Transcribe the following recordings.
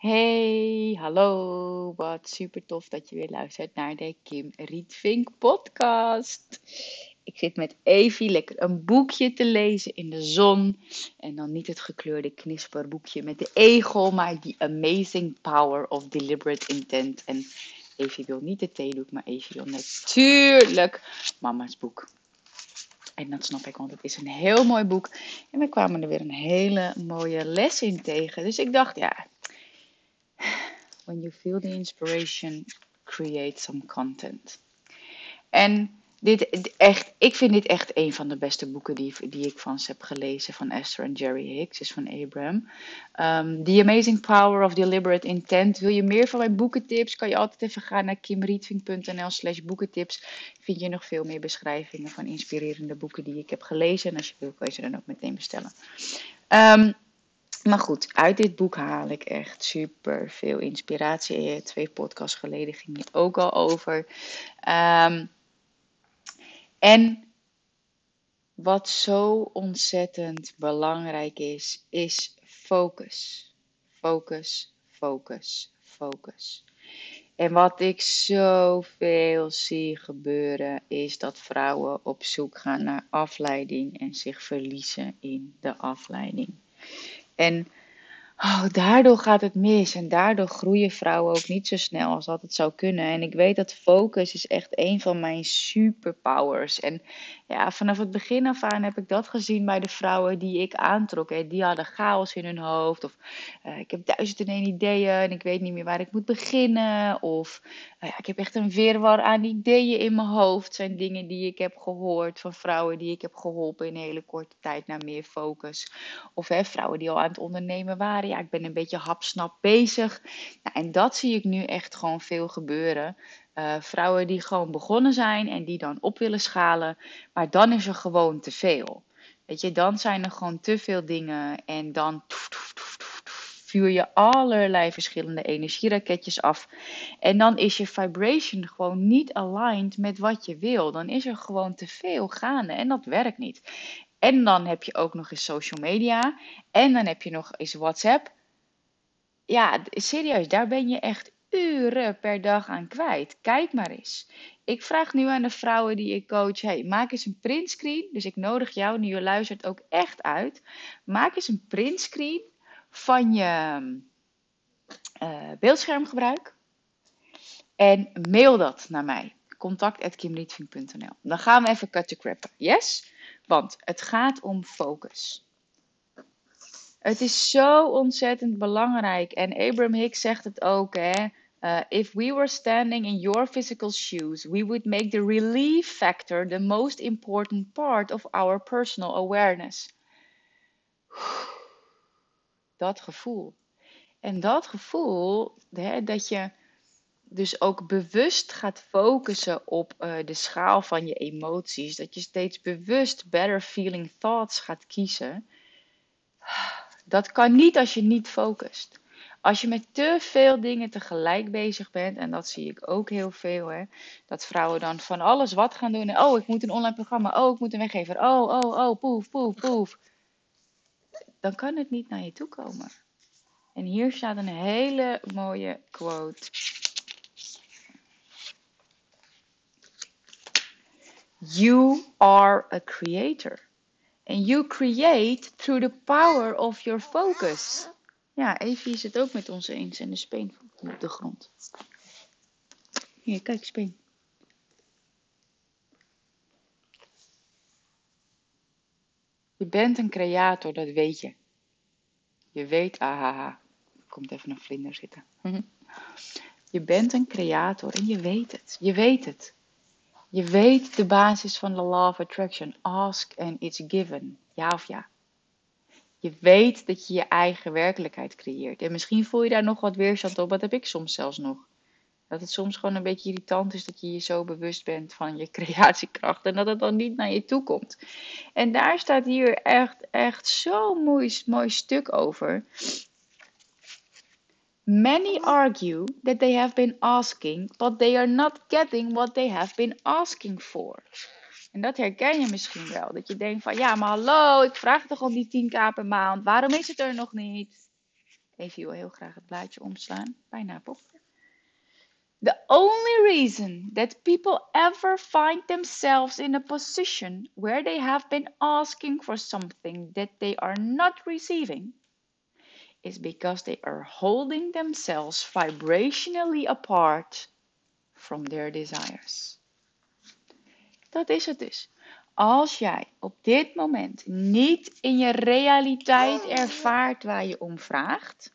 Hey, hallo. Wat super tof dat je weer luistert naar de Kim Rietvink podcast. Ik zit met Evie lekker een boekje te lezen in de zon. En dan niet het gekleurde knisperboekje met de egel, maar The Amazing Power of Deliberate Intent. En Evie wil niet de theedoek, maar Evie wil natuurlijk mama's boek. En dat snap ik, want het is een heel mooi boek. En we kwamen er weer een hele mooie les in tegen. Dus ik dacht, ja, when you feel the inspiration, create some content. En dit, echt, ik vind dit echt een van de beste boeken die, die ik van ze heb gelezen van Esther en Jerry Hicks, dus van Abraham. Um, The Amazing Power of Deliberate Intent. Wil je meer van mijn boekentips? Kan je altijd even gaan naar kimrietving.nl slash boekentips. Vind je nog veel meer beschrijvingen van inspirerende boeken die ik heb gelezen. En als je wil, kan je ze dan ook meteen bestellen. Um, maar goed, uit dit boek haal ik echt super veel inspiratie. Twee podcasts geleden ging het ook al over. Um, en wat zo ontzettend belangrijk is, is focus. Focus, focus, focus. En wat ik zoveel zie gebeuren, is dat vrouwen op zoek gaan naar afleiding en zich verliezen in de afleiding. En oh, daardoor gaat het mis. En daardoor groeien vrouwen ook niet zo snel als dat het zou kunnen. En ik weet dat focus is echt een van mijn superpowers. En ja, vanaf het begin af aan heb ik dat gezien bij de vrouwen die ik aantrok. Die hadden chaos in hun hoofd. Of uh, ik heb duizend en één ideeën en ik weet niet meer waar ik moet beginnen. Of uh, ik heb echt een virwar aan ideeën in mijn hoofd. zijn dingen die ik heb gehoord van vrouwen die ik heb geholpen in een hele korte tijd naar meer focus. Of hè, vrouwen die al aan het ondernemen waren. Ja, ik ben een beetje hapsnap bezig. Nou, en dat zie ik nu echt gewoon veel gebeuren. Uh, vrouwen die gewoon begonnen zijn en die dan op willen schalen, maar dan is er gewoon te veel. Weet je, dan zijn er gewoon te veel dingen en dan vuur je allerlei verschillende energieraketjes af. En dan is je vibration gewoon niet aligned met wat je wil. Dan is er gewoon te veel gaande en dat werkt niet. En dan heb je ook nog eens social media en dan heb je nog eens WhatsApp. Ja, serieus, daar ben je echt uren per dag aan kwijt. Kijk maar eens. Ik vraag nu aan de vrouwen die ik coach: hey, maak eens een printscreen. Dus ik nodig jou, nu je luistert, ook echt uit. Maak eens een printscreen van je uh, beeldschermgebruik. En mail dat naar mij. Contact.kimrietving.nl Dan gaan we even cut to crappen. Yes? Want het gaat om focus. Het is zo ontzettend belangrijk. En Abraham Hicks zegt het ook, hè. Uh, if we were standing in your physical shoes, we would make the relief factor the most important part of our personal awareness. Dat gevoel. En dat gevoel, hè, dat je dus ook bewust gaat focussen op uh, de schaal van je emoties, dat je steeds bewust better feeling thoughts gaat kiezen, dat kan niet als je niet focust. Als je met te veel dingen tegelijk bezig bent, en dat zie ik ook heel veel, hè, dat vrouwen dan van alles wat gaan doen. oh, ik moet een online programma. Oh, ik moet een weggever. Oh, oh, oh, poef, poef, poef. Dan kan het niet naar je toe komen. En hier staat een hele mooie quote. You are a creator. And you create through the power of your focus. Ja, Evie is het ook met ons eens en de speen op de grond. Hier, kijk, speen. Je bent een creator, dat weet je. Je weet, ahaha. Komt even een vlinder zitten. Je bent een creator en je weet het. Je weet het. Je weet de basis van de law of attraction. Ask and it's given. Ja of ja. Je weet dat je je eigen werkelijkheid creëert. En misschien voel je daar nog wat weerstand op. Dat heb ik soms zelfs nog. Dat het soms gewoon een beetje irritant is dat je je zo bewust bent van je creatiekracht en dat het dan niet naar je toe komt. En daar staat hier echt, echt zo'n mooi, mooi stuk over. Many argue that they have been asking, but they are not getting what they have been asking for. En dat herken je misschien wel. Dat je denkt van, ja, maar hallo, ik vraag toch om die 10k per maand. Waarom is het er nog niet? Even wil heel graag het blaadje omslaan. Bijna pop. The only reason that people ever find themselves in a position where they have been asking for something that they are not receiving is because they are holding themselves vibrationally apart from their desires. Dat is het dus. Als jij op dit moment niet in je realiteit ervaart waar je om vraagt,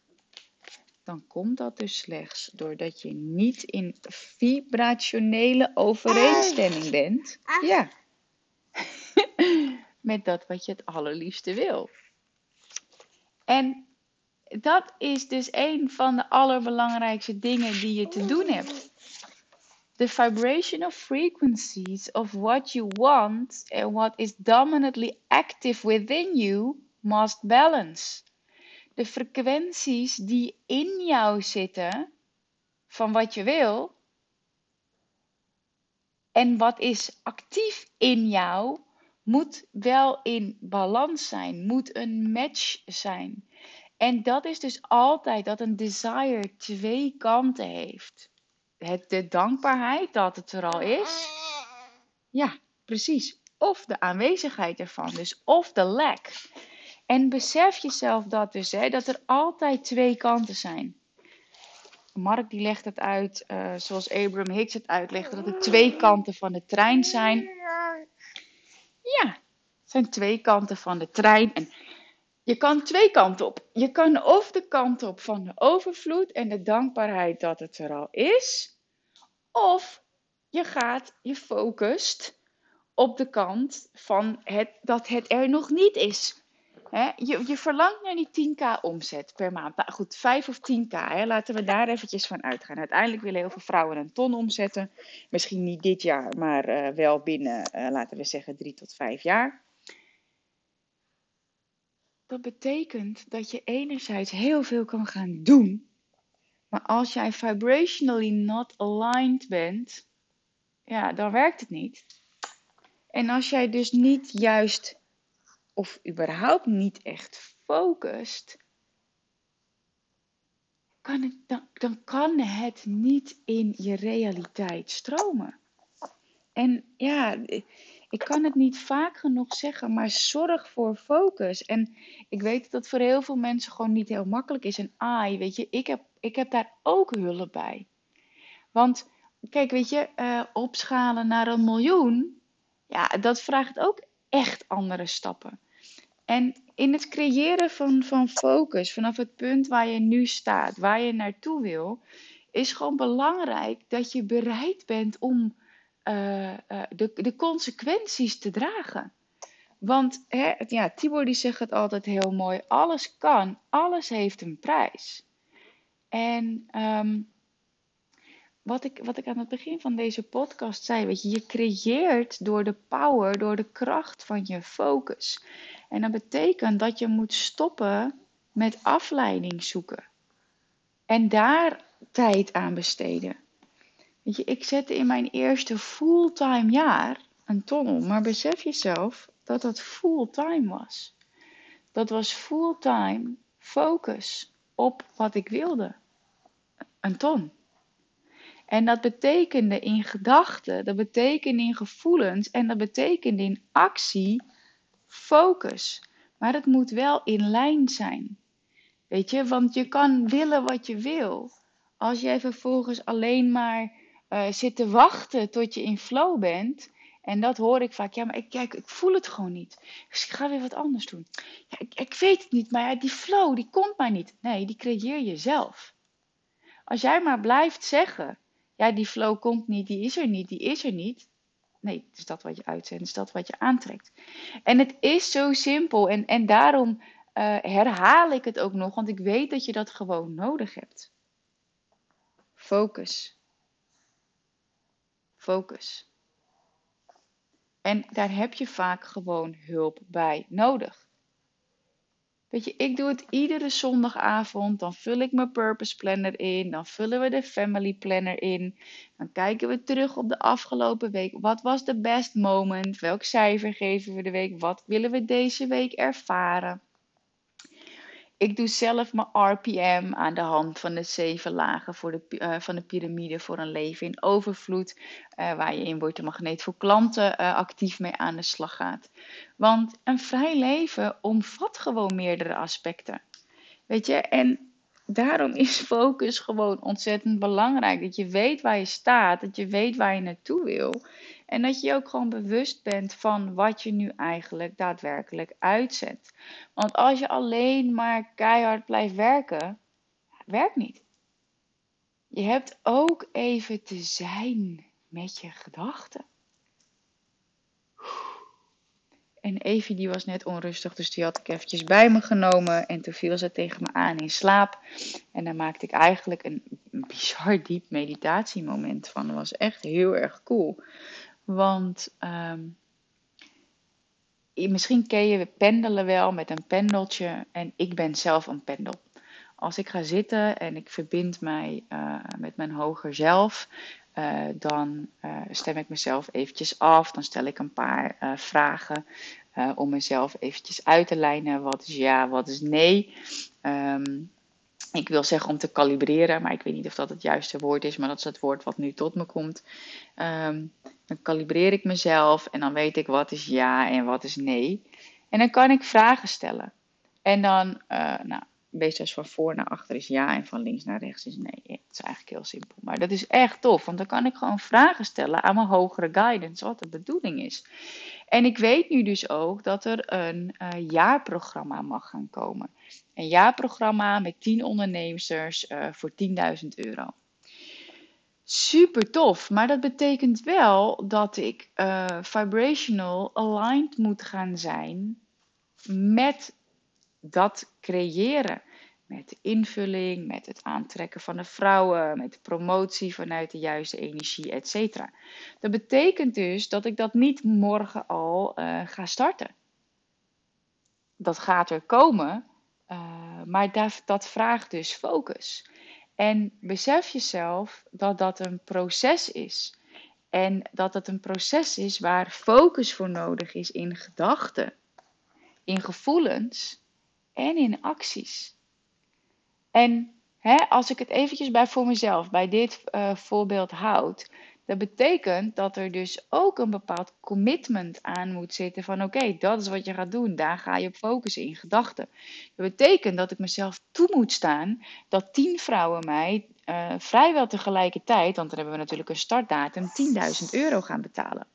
dan komt dat dus slechts doordat je niet in vibrationele overeenstemming bent. Ja. Met dat wat je het allerliefste wil. En dat is dus een van de allerbelangrijkste dingen die je te doen hebt. The vibration of frequencies of what you want and what is dominantly active within you must balance. De frequenties die in jou zitten van wat je wil en wat is actief in jou moet wel in balans zijn, moet een match zijn. En dat is dus altijd dat een desire twee kanten heeft. Het, de dankbaarheid dat het er al is. Ja, precies. Of de aanwezigheid ervan. Dus of de lack. En besef jezelf dat dus, hè, dat er altijd twee kanten zijn. Mark die legt het uit uh, zoals Abraham Hicks het uitlegt, dat er twee kanten van de trein zijn. Ja, het zijn twee kanten van de trein. En je kan twee kanten op. Je kan of de kant op van de overvloed en de dankbaarheid dat het er al is. Of je gaat, je focust op de kant van het, dat het er nog niet is. je, je, verlangt naar die 10k omzet per maand. Nou goed, 5 of 10k, hè, laten we daar eventjes van uitgaan. Uiteindelijk willen heel veel vrouwen een ton omzetten. Misschien niet dit jaar, maar uh, wel binnen, uh, laten we zeggen, 3 tot 5 jaar. Dat betekent dat je enerzijds heel veel kan gaan doen. Maar als jij vibrationally not aligned bent, ja, dan werkt het niet. En als jij dus niet juist of überhaupt niet echt focust, kan het, dan, dan kan het niet in je realiteit stromen. En ja, ik kan het niet vaak genoeg zeggen, maar zorg voor focus. En ik weet dat dat voor heel veel mensen gewoon niet heel makkelijk is. En ai, weet je, ik heb, ik heb daar ook hulp bij. Want kijk, weet je, uh, opschalen naar een miljoen, ja, dat vraagt ook echt andere stappen. En in het creëren van, van focus, vanaf het punt waar je nu staat, waar je naartoe wil, is gewoon belangrijk dat je bereid bent om uh, uh, de, de consequenties te dragen. Want hè, ja, Tibor die zegt het altijd heel mooi: alles kan, alles heeft een prijs. En um, wat, ik, wat ik aan het begin van deze podcast zei, weet je, je creëert door de power, door de kracht van je focus. En dat betekent dat je moet stoppen met afleiding zoeken. En daar tijd aan besteden. Weet je, ik zette in mijn eerste fulltime jaar een ton. Maar besef jezelf dat dat fulltime was. Dat was fulltime focus op wat ik wilde. Een ton. En dat betekende in gedachten, dat betekende in gevoelens en dat betekende in actie focus. Maar het moet wel in lijn zijn. Weet je, want je kan willen wat je wil. Als jij vervolgens alleen maar uh, zit te wachten tot je in flow bent. En dat hoor ik vaak. Ja, maar ik, kijk, ik voel het gewoon niet. Dus ik ga weer wat anders doen. Ja, ik, ik weet het niet, maar ja, die flow, die komt maar niet. Nee, die creëer je zelf. Als jij maar blijft zeggen, ja, die flow komt niet, die is er niet, die is er niet. Nee, het is dat wat je uitzendt, het is dat wat je aantrekt. En het is zo simpel. En, en daarom eh, herhaal ik het ook nog, want ik weet dat je dat gewoon nodig hebt. Focus. Focus. En daar heb je vaak gewoon hulp bij nodig. Weet je, ik doe het iedere zondagavond. Dan vul ik mijn purpose planner in. Dan vullen we de family planner in. Dan kijken we terug op de afgelopen week. Wat was de best moment? Welk cijfer geven we de week? Wat willen we deze week ervaren? Ik doe zelf mijn RPM aan de hand van de zeven lagen voor de, uh, van de piramide voor een leven in overvloed. Uh, waar je in wordt de magneet voor klanten uh, actief mee aan de slag gaat. Want een vrij leven omvat gewoon meerdere aspecten. Weet je, en daarom is focus gewoon ontzettend belangrijk. Dat je weet waar je staat, dat je weet waar je naartoe wil. En dat je ook gewoon bewust bent van wat je nu eigenlijk daadwerkelijk uitzet. Want als je alleen maar keihard blijft werken, werkt niet. Je hebt ook even te zijn met je gedachten. En Evie die was net onrustig, dus die had ik eventjes bij me genomen. En toen viel ze tegen me aan in slaap. En dan maakte ik eigenlijk een bizar diep meditatiemoment van. Dat was echt heel erg cool. Want um, misschien ken je pendelen wel met een pendeltje. En ik ben zelf een pendel. Als ik ga zitten en ik verbind mij uh, met mijn hoger zelf, uh, dan uh, stem ik mezelf eventjes af. Dan stel ik een paar vragen om mezelf eventjes uit te lijnen. Wat is ja, wat is nee? Um, ik wil zeggen om te kalibreren, maar ik weet niet of dat het juiste woord is, maar dat is het woord wat nu tot me komt. Um, dan kalibreer ik mezelf en dan weet ik wat is ja en wat is nee. En dan kan ik vragen stellen. En dan, uh, nou, meestal van voor naar achter is ja en van links naar rechts is nee. Het is eigenlijk heel simpel. Maar dat is echt tof, want dan kan ik gewoon vragen stellen aan mijn hogere guidance, wat de bedoeling is. En ik weet nu dus ook dat er een uh, jaarprogramma mag gaan komen. Een jaarprogramma met 10 ondernemers uh, voor 10.000 euro. Super tof, maar dat betekent wel dat ik uh, vibrational aligned moet gaan zijn met dat creëren. Met de invulling, met het aantrekken van de vrouwen, met de promotie vanuit de juiste energie, etc. Dat betekent dus dat ik dat niet morgen al uh, ga starten. Dat gaat er komen, uh, maar dat vraagt dus focus. En besef jezelf dat dat een proces is. En dat het een proces is waar focus voor nodig is in gedachten, in gevoelens en in acties. En hè, als ik het eventjes bij voor mezelf, bij dit uh, voorbeeld houd, dat betekent dat er dus ook een bepaald commitment aan moet zitten van oké, dat is wat je gaat doen, daar ga je op focussen in gedachten. Dat betekent dat ik mezelf toe moet staan dat tien vrouwen mij uh, vrijwel tegelijkertijd, want dan hebben we natuurlijk een startdatum, 10.000 euro gaan betalen.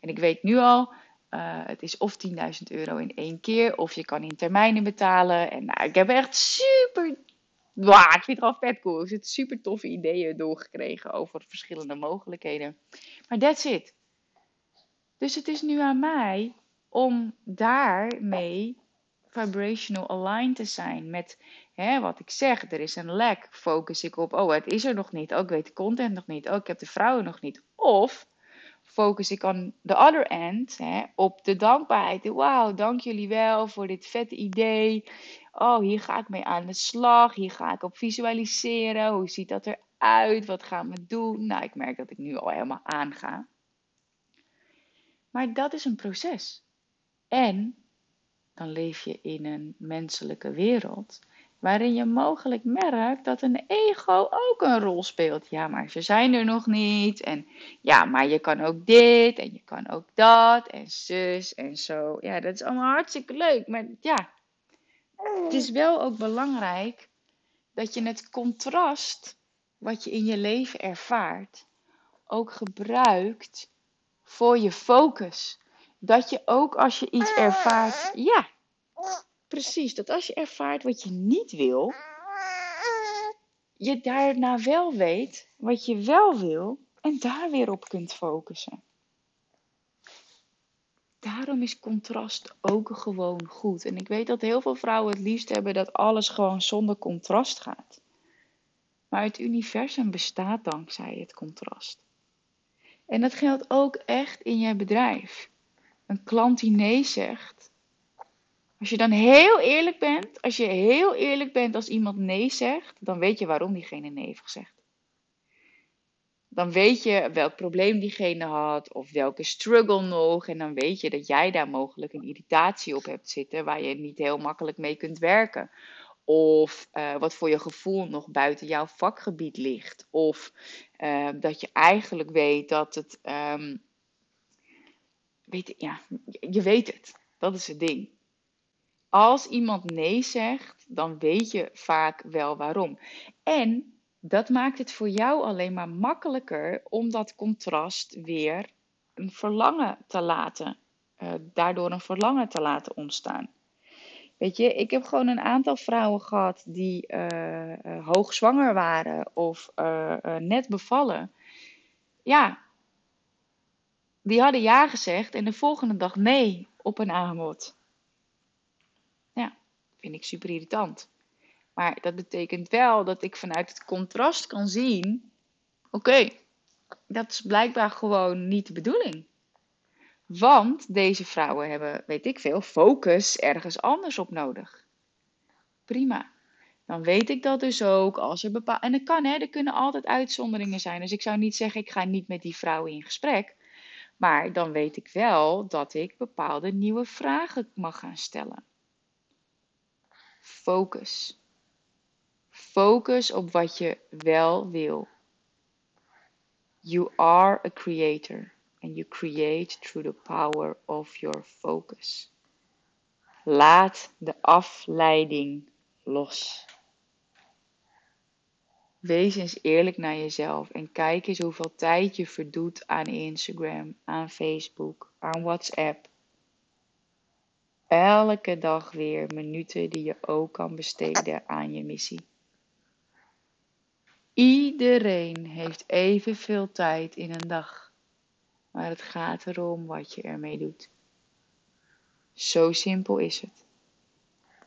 En ik weet nu al, uh, het is of 10.000 euro in één keer, of je kan in termijnen betalen. En nou, ik heb echt super Wow, ik vind het al vet cool. Ik zit super toffe ideeën doorgekregen over verschillende mogelijkheden. Maar that's it. Dus het is nu aan mij om daarmee vibrational aligned te zijn met hè, wat ik zeg. Er is een lek. Focus ik op, oh, het is er nog niet. Oh, ik weet de content nog niet. Oh, ik heb de vrouwen nog niet. Of focus ik aan the other end hè, op de dankbaarheid. Wauw, dank jullie wel voor dit vette idee. Oh, hier ga ik mee aan de slag. Hier ga ik op visualiseren. Hoe ziet dat eruit? Wat gaan we doen? Nou, ik merk dat ik nu al helemaal aanga. Maar dat is een proces. En dan leef je in een menselijke wereld waarin je mogelijk merkt dat een ego ook een rol speelt. Ja, maar ze zijn er nog niet. En ja, maar je kan ook dit en je kan ook dat en zus en zo. Ja, dat is allemaal hartstikke leuk. Maar ja, het is wel ook belangrijk dat je het contrast wat je in je leven ervaart ook gebruikt voor je focus. Dat je ook als je iets ervaart, ja, precies, dat als je ervaart wat je niet wil, je daarna wel weet wat je wel wil en daar weer op kunt focussen. daarom is contrast ook gewoon goed. En ik weet dat heel veel vrouwen het liefst hebben dat alles gewoon zonder contrast gaat. Maar het universum bestaat dankzij het contrast. En dat geldt ook echt in je bedrijf. Een klant die nee zegt. Als je dan heel eerlijk bent, als je heel eerlijk bent als iemand nee zegt, dan weet je waarom diegene nee heeft gezegd dan weet je welk probleem diegene had of welke struggle nog. En dan weet je dat jij daar mogelijk een irritatie op hebt zitten waar je niet heel makkelijk mee kunt werken. Of uh, wat voor je gevoel nog buiten jouw vakgebied ligt. Of uh, dat je eigenlijk weet dat het. Um, weet, ja, je weet het. Dat is het ding. Als iemand nee zegt, dan weet je vaak wel waarom. En dat maakt het voor jou alleen maar makkelijker om dat contrast weer een verlangen te laten, uh, daardoor een verlangen te laten ontstaan. Weet je, ik heb gewoon een aantal vrouwen gehad die uh, uh, hoogzwanger waren of net bevallen. Ja, die hadden ja gezegd en de volgende dag nee op een aanbod. Vind ik super irritant. Maar dat betekent wel dat ik vanuit het contrast kan zien: oké, dat is blijkbaar gewoon niet de bedoeling. Want deze vrouwen hebben, weet ik veel, focus ergens anders op nodig. Prima. Dan weet ik dat dus ook als er bepaalde. En dat kan, hè, er kunnen altijd uitzonderingen zijn. Dus ik zou niet zeggen, ik ga niet met die vrouwen in gesprek. Maar dan weet ik wel dat ik bepaalde nieuwe vragen mag gaan stellen. Focus. Focus op wat je wel wil. You are a creator and you create through the power of your focus. Laat de afleiding los. Wees eens eerlijk naar jezelf en kijk eens hoeveel tijd je verdoet aan Instagram, aan Facebook, aan WhatsApp. Elke dag weer minuten die je ook kan besteden aan je missie. Iedereen heeft evenveel tijd in een dag, maar het gaat erom wat je ermee doet. Zo simpel is het.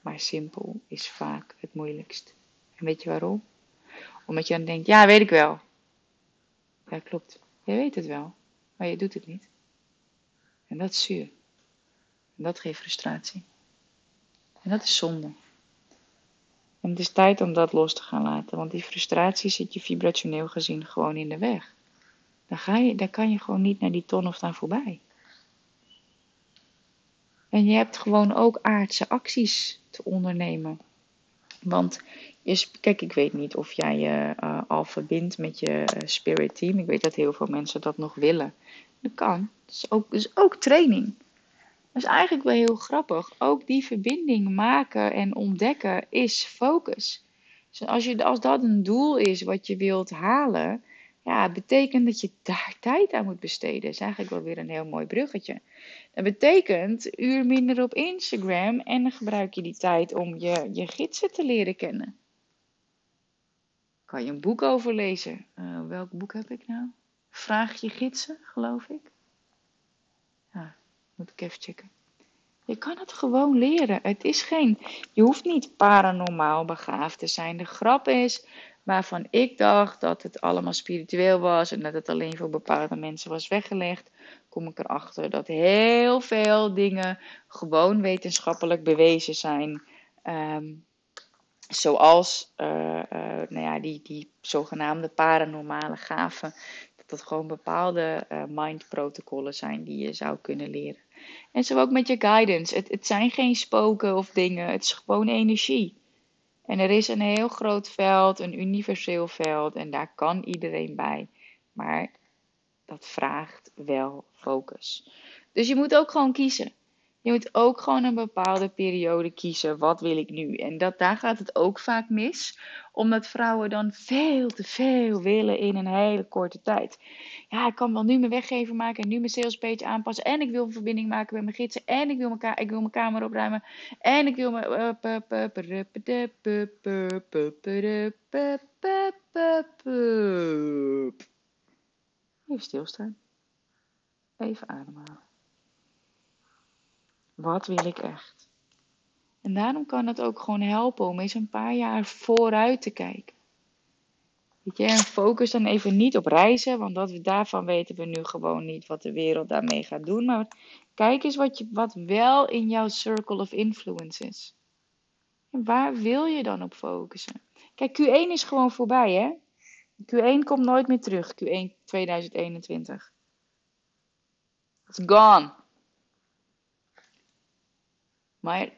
Maar simpel is vaak het moeilijkst. En weet je waarom? Omdat je dan denkt, ja, weet ik wel. Ja, klopt. Je weet het wel, maar je doet het niet. En dat is zuur. Dat geeft frustratie. En dat is zonde. En het is tijd om dat los te gaan laten, want die frustratie zit je vibrationeel gezien gewoon in de weg. Dan, ga je, dan kan je gewoon niet naar die ton of daar voorbij. En je hebt gewoon ook aardse acties te ondernemen. Want kijk, ik weet niet of jij je uh, al verbindt met je uh, spirit team. Ik weet dat heel veel mensen dat nog willen. Dat kan. Dat is ook, dat is ook training. Dat is eigenlijk wel heel grappig. Ook die verbinding maken en ontdekken is focus. Dus als, je, als dat een doel is wat je wilt halen, ja, betekent dat je daar tijd aan moet besteden. Dat is eigenlijk wel weer een heel mooi bruggetje. Dat betekent uur minder op Instagram en dan gebruik je die tijd om je, je gidsen te leren kennen. Kan je een boek over lezen? Uh, welk boek heb ik nou? Vraag je gidsen, geloof ik. Ja, moet ik even checken. Je kan het gewoon leren. Het is geen. Je hoeft niet paranormaal begaafd te zijn. De grap is waarvan ik dacht dat het allemaal spiritueel was en dat het alleen voor bepaalde mensen was weggelegd, kom ik erachter dat heel veel dingen gewoon wetenschappelijk bewezen zijn. Um, zoals uh, uh, nou ja, die, die zogenaamde paranormale gaven. Dat het gewoon bepaalde uh, mindprotocollen zijn die je zou kunnen leren. En zo ook met je guidance. Het, het zijn geen spoken of dingen, het is gewoon energie. En er is een heel groot veld, een universeel veld, en daar kan iedereen bij. Maar dat vraagt wel focus. Dus je moet ook gewoon kiezen. Je moet ook gewoon een bepaalde periode kiezen. Wat wil ik nu? En dat, daar gaat het ook vaak mis. Omdat vrouwen dan veel te veel willen in een hele korte tijd. Ja, ik kan wel nu mijn weggever maken en nu mijn salespage aanpassen. En ik wil een verbinding maken met mijn gidsen. En ik wil mijn, ik wil mijn kamer opruimen. En ik wil mijn... Even stilstaan. Even ademhalen. Wat wil ik echt? En daarom kan het ook gewoon helpen om eens een paar jaar vooruit te kijken. Weet je, en focus dan even niet op reizen, want dat, daarvan weten we nu gewoon niet wat de wereld daarmee gaat doen. Maar kijk eens wat, je, wat wel in jouw circle of influence is. En waar wil je dan op focussen? Kijk, Q1 is gewoon voorbij, hè? Q1 komt nooit meer terug, Q1 2021. It's gone. Maar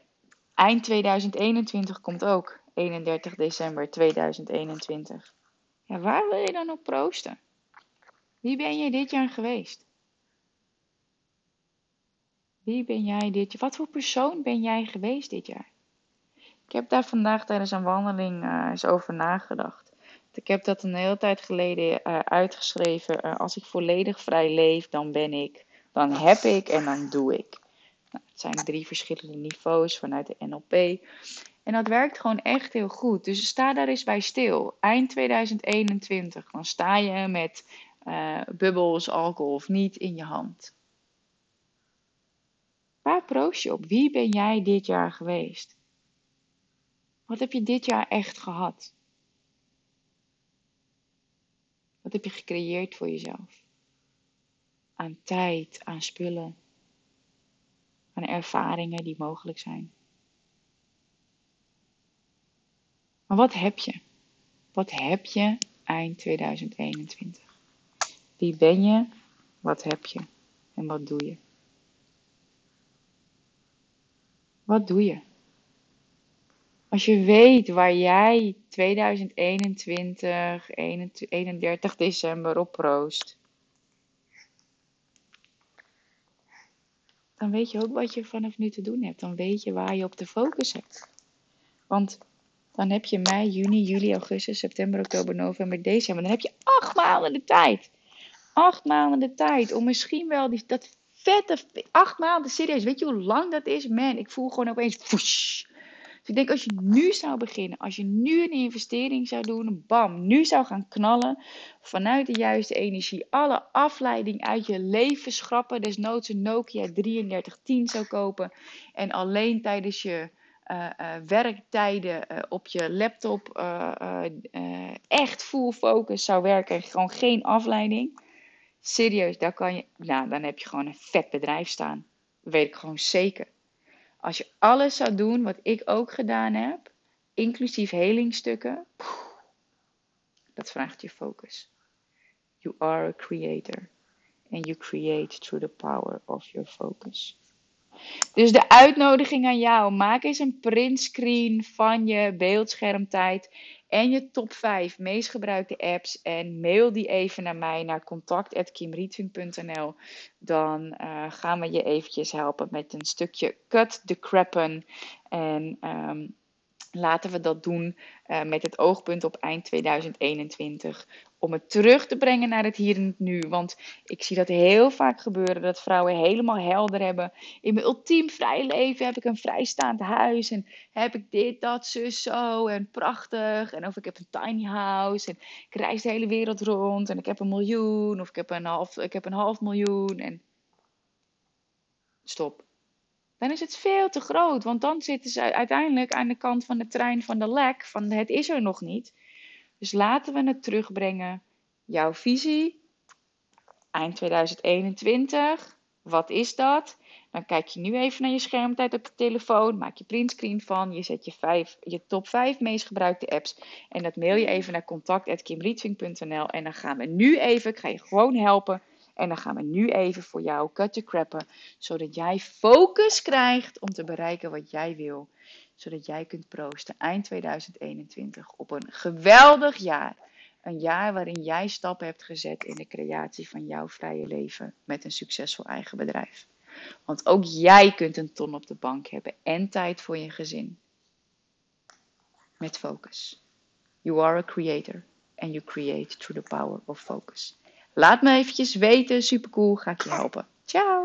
eind 2021 komt ook, 31 december 2021. Ja, waar wil je dan op proosten? Wie ben je dit jaar geweest? Wie ben jij dit jaar? Wat voor persoon ben jij geweest dit jaar? Ik heb daar vandaag tijdens een wandeling uh, eens over nagedacht. Ik heb dat een hele tijd geleden uh, uitgeschreven. Uh, als ik volledig vrij leef, dan ben ik, dan heb ik en dan doe ik. Het zijn drie verschillende niveaus vanuit de NLP. En dat werkt gewoon echt heel goed. Dus sta daar eens bij stil. Eind 2021, dan sta je met uh, bubbels, alcohol of niet in je hand. Waar proost je op? Wie ben jij dit jaar geweest? Wat heb je dit jaar echt gehad? Wat heb je gecreëerd voor jezelf? Aan tijd, aan spullen, aan ervaringen die mogelijk zijn. Maar wat heb je? Wat heb je eind 2021? Wie ben je? Wat heb je? En wat doe je? Wat doe je? Als je weet waar jij 2021, 31 december op proost, dan weet je ook wat je vanaf nu te doen hebt. Dan weet je waar je op te focus hebt. Want dan heb je mei, juni, juli, augustus, september, oktober, november, december. Dan heb je acht maanden de tijd. Acht maanden de tijd om misschien wel die, dat vette, acht maanden serieus. Weet je hoe lang dat is? Man, ik voel gewoon opeens. Ik denk als je nu zou beginnen, als je nu een investering zou doen, bam, nu zou gaan knallen, vanuit de juiste energie, alle afleiding uit je leven schrappen, desnoods een Nokia 3310 zou kopen en alleen tijdens je uh, uh, werktijden uh, op je laptop echt full focus zou werken. Gewoon geen afleiding. Serieus, daar kan je, nou, dan heb je gewoon een vet bedrijf staan. Dat weet ik gewoon zeker. Als je alles zou doen wat ik ook gedaan heb, inclusief helingstukken, dat vraagt je focus. You are a creator. And you create through the power of your focus. Dus de uitnodiging aan jou: maak eens een printscreen van je beeldschermtijd en je top 5 meest gebruikte apps en mail die even naar mij naar contact@kimrietving.nl. Dan uh, gaan we je eventjes helpen met een stukje cut the crappen en um, laten we dat doen uh, met het oogpunt op eind 2021 om het terug te brengen naar het hier en het nu. Want ik zie dat heel vaak gebeuren dat vrouwen helemaal helder hebben. In mijn ultiem vrij leven heb ik een vrijstaand huis. En heb ik dit, dat, zus, zo. En prachtig. En of ik heb een tiny house. En ik reis de hele wereld rond. En ik heb een miljoen. Of ik heb een half, ik heb een half miljoen. En stop. Dan is het veel te groot. Want dan zitten ze uiteindelijk aan de kant van de trein van de lek. Van het is er nog niet. Dus laten we het terugbrengen. Jouw visie, eind 2021. Wat is dat? Dan kijk je nu even naar je schermtijd op je telefoon. Maak je printscreen van. Je zet je, vijf, je top 5 meest gebruikte apps. En dat mail je even naar contact.kimrietving.nl. En dan gaan we nu even, ik ga je gewoon helpen. En dan gaan we nu even voor jou cut to crappen. Zodat jij focus krijgt om te bereiken wat jij wil zodat jij kunt proosten eind 2021 op een geweldig jaar. Een jaar waarin jij stappen hebt gezet in de creatie van jouw vrije leven met een succesvol eigen bedrijf. Want ook jij kunt een ton op de bank hebben en tijd voor je gezin. Met focus. You are a creator and you create through the power of focus. Laat me eventjes weten, supercool, ga ik je helpen. Ciao!